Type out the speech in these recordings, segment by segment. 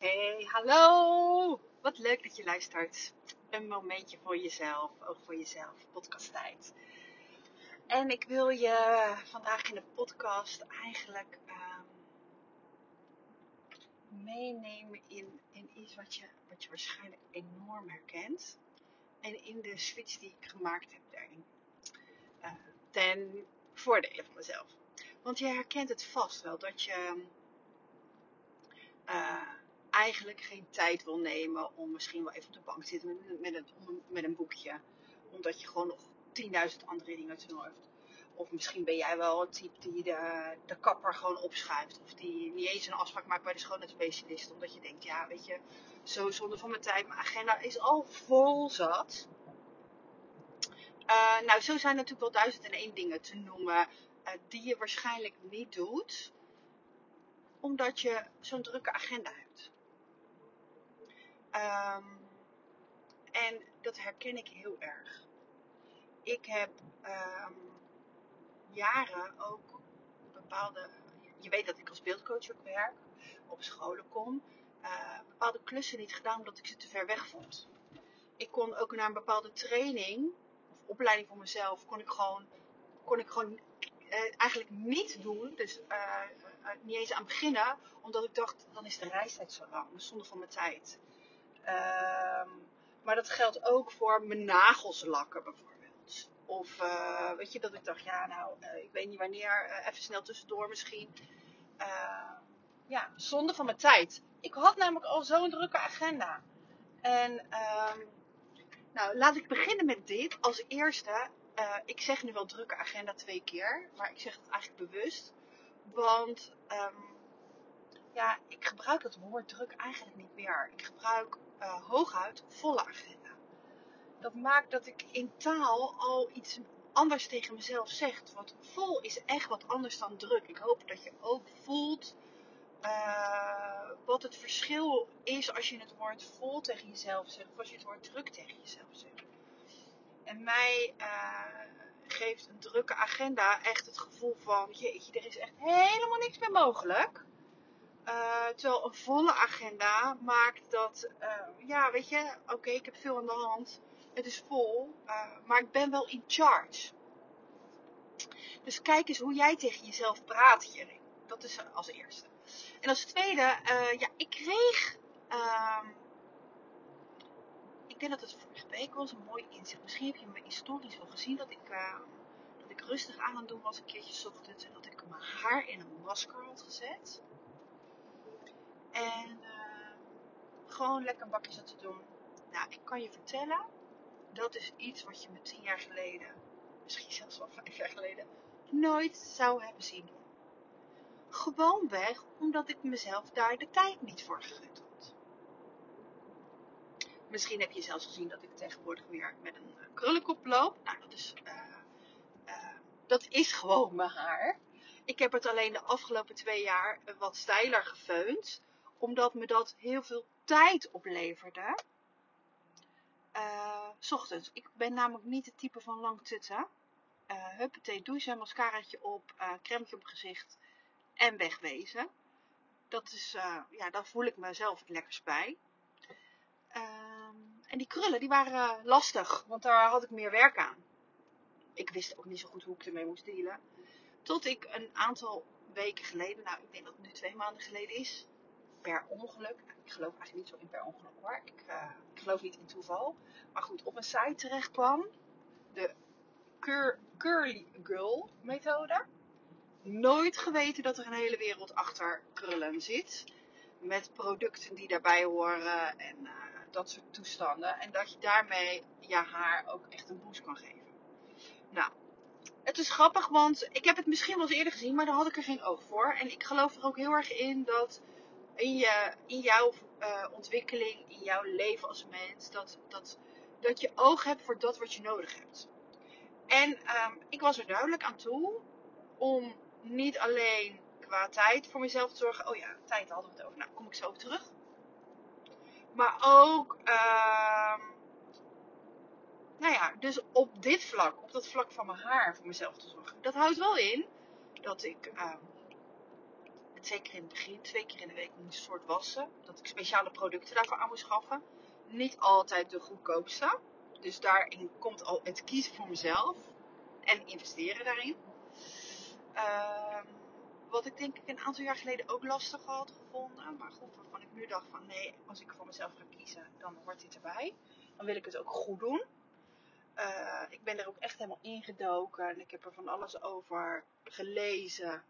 Hey, hallo! Wat leuk dat je luistert. Een momentje voor jezelf, ook voor jezelf, podcasttijd. En ik wil je vandaag in de podcast eigenlijk ehm, meenemen in, in iets wat je, wat je waarschijnlijk enorm herkent. En in de switch die ik gemaakt heb daarin. Uh, ten voordele van mezelf. Want je herkent het vast wel dat je. Uh, eigenlijk geen tijd wil nemen om misschien wel even op de bank te zitten met, een, met een boekje. Omdat je gewoon nog 10.000 andere dingen te doen heeft. Of misschien ben jij wel het type die de, de kapper gewoon opschuift. Of die niet eens een afspraak maakt bij de schoonheidsspecialist. Omdat je denkt, ja weet je, zo zonde van mijn tijd. Mijn agenda is al vol zat. Uh, nou, zo zijn natuurlijk wel duizend en één dingen te noemen. Uh, die je waarschijnlijk niet doet. Omdat je zo'n drukke agenda hebt. Um, en dat herken ik heel erg. Ik heb um, jaren ook bepaalde. Je weet dat ik als beeldcoach ook werk, op scholen kom. Uh, bepaalde klussen niet gedaan omdat ik ze te ver weg vond. Ik kon ook naar een bepaalde training of opleiding voor mezelf, kon ik gewoon, kon ik gewoon uh, eigenlijk niet doen. Dus uh, niet eens aan beginnen, omdat ik dacht, dan is de reistijd zo lang. Zonde van mijn tijd. Um, maar dat geldt ook voor mijn nagels lakken bijvoorbeeld. Of uh, weet je dat ik dacht, ja nou, uh, ik weet niet wanneer, uh, even snel tussendoor misschien. ja, zonde van mijn tijd. Ik had namelijk al zo'n drukke agenda. En um, nou, laat ik beginnen met dit. Als eerste, ik zeg nu wel drukke agenda twee keer, maar ik zeg het eigenlijk bewust. Want ja, ik gebruik het woord druk eigenlijk niet meer. Ik gebruik uh, hooguit volle agenda. Dat maakt dat ik in taal al iets anders tegen mezelf zeg. Want vol is echt wat anders dan druk. Ik hoop dat je ook voelt uh, wat het verschil is als je het woord vol tegen jezelf zegt of als je het woord druk tegen jezelf zegt. En mij uh, geeft een drukke agenda echt het gevoel van, jeetje, er is echt helemaal niks meer mogelijk. Uh, terwijl een volle agenda maakt dat, uh, ja, weet je, oké, ik heb veel aan de hand, het is vol, uh, maar ik ben wel in charge. Dus kijk eens hoe jij tegen jezelf praat hierin. Dat is als eerste. En als tweede, ja, ik kreeg, ehm, ik denk dat het vorige week was, een mooi inzicht. Misschien heb je mijn historisch wel gezien dat ik, dat ik rustig aan het doen was een keertje ochtends en dat ik mijn haar in een masker had gezet. En uh, gewoon lekker een bakje zat te doen. Nou, ik kan je vertellen, dat is iets wat je me tien jaar geleden, misschien zelfs wel vijf jaar geleden, nooit zou hebben zien doen. Gewoonweg omdat ik mezelf daar de tijd niet voor gegund had. Misschien heb je zelfs gezien dat ik tegenwoordig weer met een krullenkop loop. Nou, dat is, uh, dat is gewoon mijn haar. Ik heb het alleen de afgelopen twee jaar wat stijler gefeund omdat me dat heel veel tijd opleverde. Uh, s ochtends. Ik ben namelijk niet het type van lang tutten. Uh, huppatee, douchen, mascaraatje op, uh, crème op gezicht en wegwezen. Dat is, ja, daar voel ik mezelf het lekkers bij. Uh, en die krullen, die waren lastig, want daar had ik meer werk aan. Ik wist ook niet zo goed hoe ik ermee moest dealen. Tot ik een aantal weken geleden, nou ik denk dat het nu twee maanden geleden is, per ongeluk. Ik geloof eigenlijk niet zo in per ongeluk hoor. Ik, uh, ik geloof niet in toeval. Maar goed, op een site terecht kwam. De Cur Curly Girl methode. Nooit geweten dat er een hele wereld achter krullen zit. Met producten die daarbij horen en uh, dat soort toestanden. En dat je daarmee je haar ook echt een boost kan geven. Nou, het is grappig, want ik heb het misschien wel eens eerder gezien, maar daar had ik er geen oog voor. En ik geloof er ook heel erg in dat in, je, in jouw uh, ontwikkeling, in jouw leven als mens, dat, dat, dat je oog hebt voor dat wat je nodig hebt. En um, ik was er duidelijk aan toe om niet alleen qua tijd voor mezelf te zorgen. Oh ja, tijd hadden we het over. Nou, kom ik zo op terug. Maar ook, uh, nou ja, dus op dit vlak, op dat vlak van mijn haar voor mezelf te zorgen. Dat houdt wel in dat ik zeker in het begin, twee keer in de week moest soort wassen. Dat ik speciale producten daarvoor aan moest schaffen. Niet altijd de goedkoopste. Dus daarin komt al het kiezen voor mezelf en investeren daarin. Ehm, wat ik denk ik een aantal jaar geleden ook lastig had gevonden. Maar goed, waarvan ik nu dacht van nee, als ik voor mezelf ga kiezen, dan hoort dit erbij. Dan wil ik het ook goed doen. Uh, ik ben er ook echt helemaal ingedoken. En ik heb er van alles over gelezen.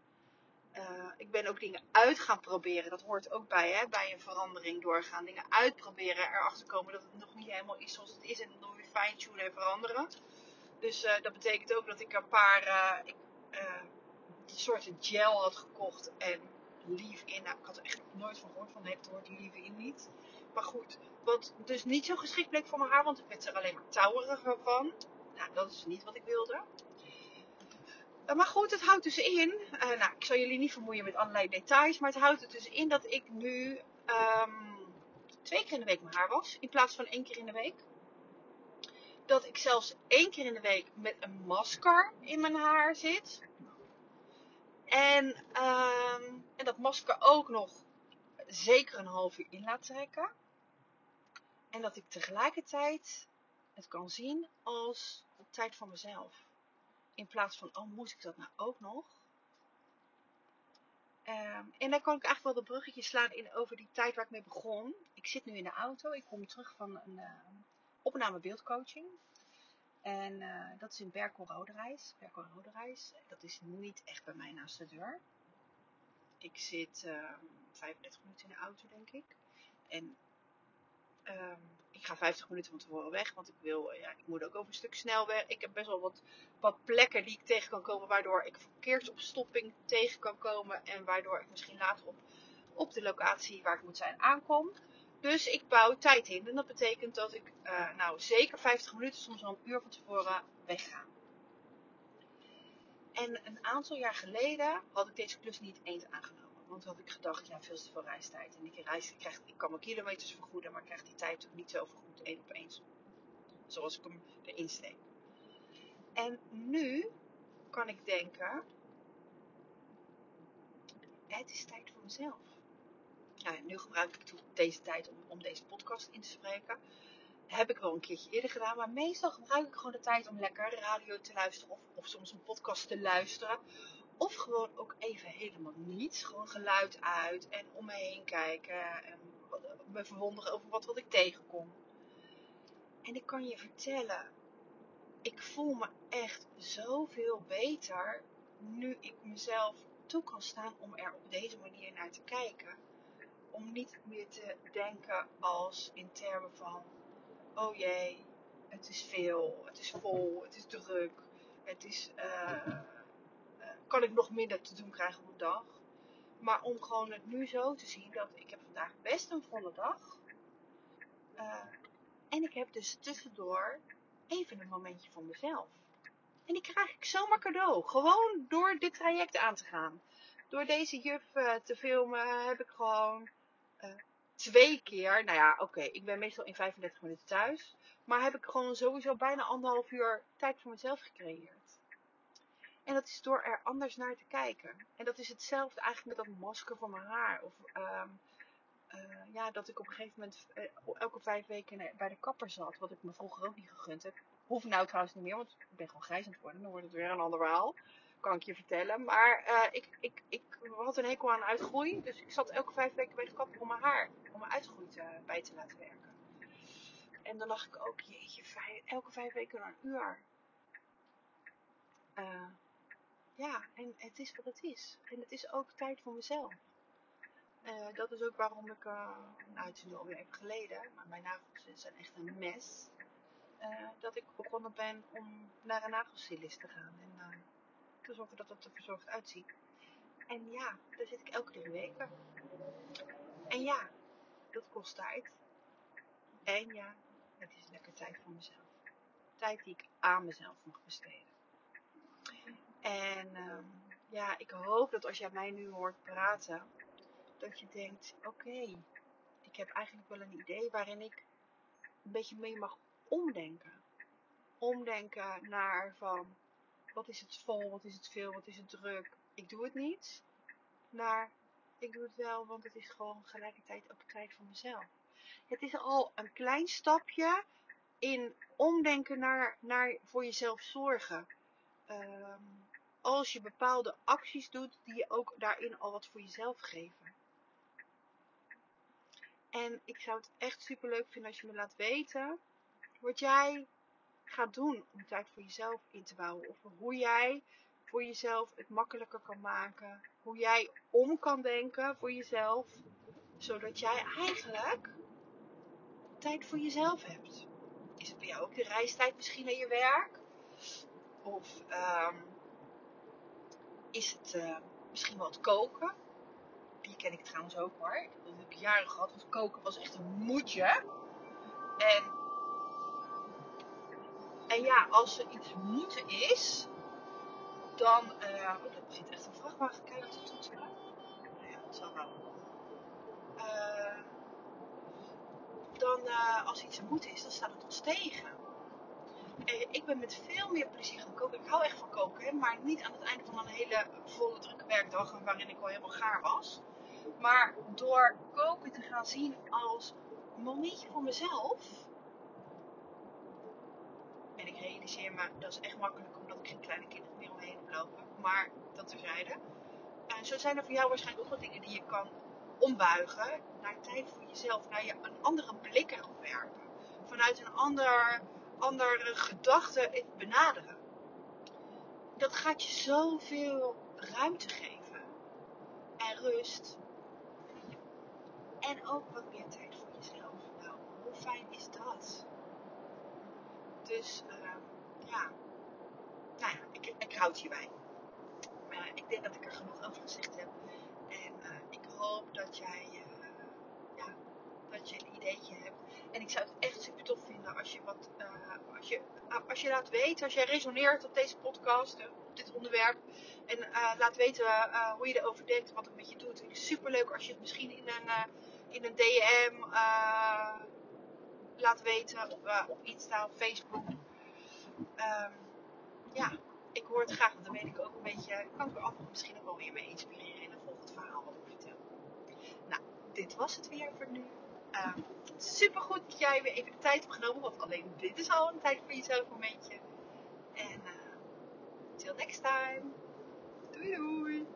Uh, ik ben ook dingen uit gaan proberen. Dat hoort ook bij, hè, bij een verandering doorgaan. Dingen uitproberen, erachter komen dat het nog niet helemaal is zoals het is. En dan weer fine-tunen en veranderen. Dus uh, dat betekent ook dat ik een paar ik, soorten gel had gekocht. En leave-in. Nou, ik had er echt nooit van gehoord van het woord leave-in niet. Maar goed, wat dus niet zo geschikt bleek voor mijn haar, want ik werd er alleen maar touweriger van. Nou, dat is niet wat ik wilde. Uh, maar goed, het houdt dus in. Uh, nou, ik zal jullie niet vermoeien met allerlei details. Maar het houdt er dus in dat ik nu um, twee keer in de week mijn haar was. In plaats van één keer in de week. Dat ik zelfs één keer in de week met een masker in mijn haar zit. En, um, en dat masker ook nog zeker een half uur in laat trekken. En dat ik tegelijkertijd het kan zien als tijd van mezelf. In plaats van, oh, moet ik dat nou ook nog? Um, en dan kan ik eigenlijk wel de bruggetje slaan in over die tijd waar ik mee begon. Ik zit nu in de auto. Ik kom terug van een uh, opname beeldcoaching. En uh, dat is in Berkel Roderijs. Berkel Roderijs. Dat is niet echt bij mij naast de deur. Ik zit uh, 35 minuten in de auto, denk ik. En um, ik ga 50 minuten van tevoren weg, want ik wil, ja, ik moet ook over een stuk snelweg. Ik heb best wel wat, plekken die ik tegen kan komen, waardoor ik verkeersopstopping tegen kan komen. En waardoor ik misschien later op, op de locatie waar ik moet zijn aankom. Dus ik bouw tijd in. En dat betekent dat ik, uh, nou, zeker 50 minuten, soms wel een uur van tevoren wegga. En een aantal jaar geleden had ik deze klus niet eens aangenomen. Want had ik gedacht, ja, veel te veel reistijd. En ik, reis, ik, krijg, ik kan mijn kilometers vergoeden, maar ik krijg die tijd ook niet zo vergoed, één op één. Zoals ik hem erin steek. En nu kan ik denken, het is tijd voor mezelf. Ja, nu gebruik ik deze tijd om, om deze podcast in te spreken. heb ik wel een keertje eerder gedaan, maar meestal gebruik ik gewoon de tijd om lekker radio te luisteren of, of soms een podcast te luisteren. Of gewoon ook even helemaal niets. Gewoon geluid uit en om me heen kijken. En me verwonderen over wat, wat ik tegenkom. En ik kan je vertellen, ik voel me echt zoveel beter nu ik mezelf toe kan staan om er op deze manier naar te kijken. Om niet meer te denken als in termen van, oh jee, het is veel, het is vol, het is druk, het is... Uh, kan ik nog minder te doen krijgen op een dag. Maar om gewoon het nu zo te zien dat ik heb vandaag best een volle dag. Uh, en ik heb dus tussendoor even een momentje voor mezelf. En die krijg ik zomaar cadeau. Gewoon door dit traject aan te gaan. Door deze juf uh, te filmen heb ik gewoon uh, twee keer, nou ja, oké, ik ben meestal in 35 minuten thuis. Maar heb ik gewoon sowieso bijna anderhalf uur tijd voor mezelf gecreëerd. En dat is door er anders naar te kijken. En dat is hetzelfde eigenlijk met dat masker voor mijn haar. Of um, uh, ja, dat ik op een gegeven moment uh, elke vijf weken bij de kapper zat. Wat ik me vroeger ook niet gegund heb. Hoef nou trouwens niet meer, want ik ben gewoon grijs aan het worden. Dan wordt het weer een ander verhaal. Kan ik je vertellen. Maar uh, ik, ik, ik had een hekel aan uitgroei. Dus ik zat elke vijf weken bij de kapper om mijn haar, om mijn uitgroei bij te laten werken. En dan dacht ik ook, jeetje, elke vijf weken een uur. Ja, en het is wat het is. En het is ook tijd voor mezelf. Uh, dat is ook waarom ik, uh, nou het alweer even geleden, maar mijn nagels zijn echt een mes. Uh, dat ik begonnen ben om naar een nagelstylist te gaan en te zorgen dat het er verzorgd uitziet. En ja, daar zit ik elke drie weken. En ja, dat kost tijd. En ja, het is lekker tijd voor mezelf. Tijd die ik aan mezelf mag besteden. En uh, ja, ik hoop dat als jij mij nu hoort praten, dat je denkt, oké, ik heb eigenlijk wel een idee waarin ik een beetje mee mag omdenken. Omdenken naar van, wat is het vol, wat is het veel, wat is het druk, ik doe het niet. Naar, Ik doe het wel, want het is gewoon gelijkertijd ook tijd voor mezelf. Het is al een klein stapje in omdenken naar, naar voor jezelf zorgen. Ehm, als je bepaalde acties doet die je ook daarin al wat voor jezelf geven. En ik zou het echt super leuk vinden als je me laat weten wat jij gaat doen om tijd voor jezelf in te bouwen. Of hoe jij voor jezelf het makkelijker kan maken. Hoe jij om kan denken voor jezelf. Zodat jij eigenlijk tijd voor jezelf hebt. Is het bij jou ook de reistijd misschien naar je werk? Of um, is het uh, misschien wel het koken? Die ken ik trouwens ook hoor. Ik heb natuurlijk jaren gehad, want koken was echt een moedje. En, ja, als er iets moeten is, dan. Uh, oh, er zit echt een vrachtwagen keihard te toeteren. Nou ja, dat zal wel. Uh, dan, uh, als iets moet is, dan staat het ons tegen. En ik ben met veel meer plezier gaan koken. Ik hou echt van koken, maar niet aan het einde van een hele volle drukke werkdag waarin ik al helemaal gaar was. Maar door koken te gaan zien als momentje voor mezelf. En ik realiseer me, dat is echt makkelijk omdat ik geen kleine kinderen meer omheen heb lopen. Maar dat terzijde. En zo zijn er voor jou waarschijnlijk ook wel dingen die je kan ombuigen naar tijd voor jezelf. Naar je een andere blik erop werpen. Vanuit een ander, andere gedachte benaderen. Dat gaat je zoveel ruimte geven. En rust. En ook wat meer tijd voor jezelf. Nou, hoe fijn is dat? Dus, uh, ja. Nou ja, ik, houd hierbij. Uh, ik denk dat ik er genoeg over gezegd heb. En uh, ik hoop dat jij, ja, dat je een ideetje hebt. En ik zou het echt super tof vinden als je wat, als je, als je laat weten, als jij resoneert op deze podcast, op dit onderwerp. En laat weten hoe je erover denkt, wat het met je doet. Het is super leuk als je het misschien in een, in een DM laat weten op, op Insta of Facebook. Um, ja, ik hoor het graag, want dan weet ik ook een beetje, kan ik er anderen misschien ook wel weer mee inspireren in een volgend verhaal wat ik vertel. Nou, dit was het weer voor nu. Uh, super goed dat jij weer even de tijd hebt genomen, want alleen dit is al een tijd voor jezelf momentje. En uh, till next time. Doei doei!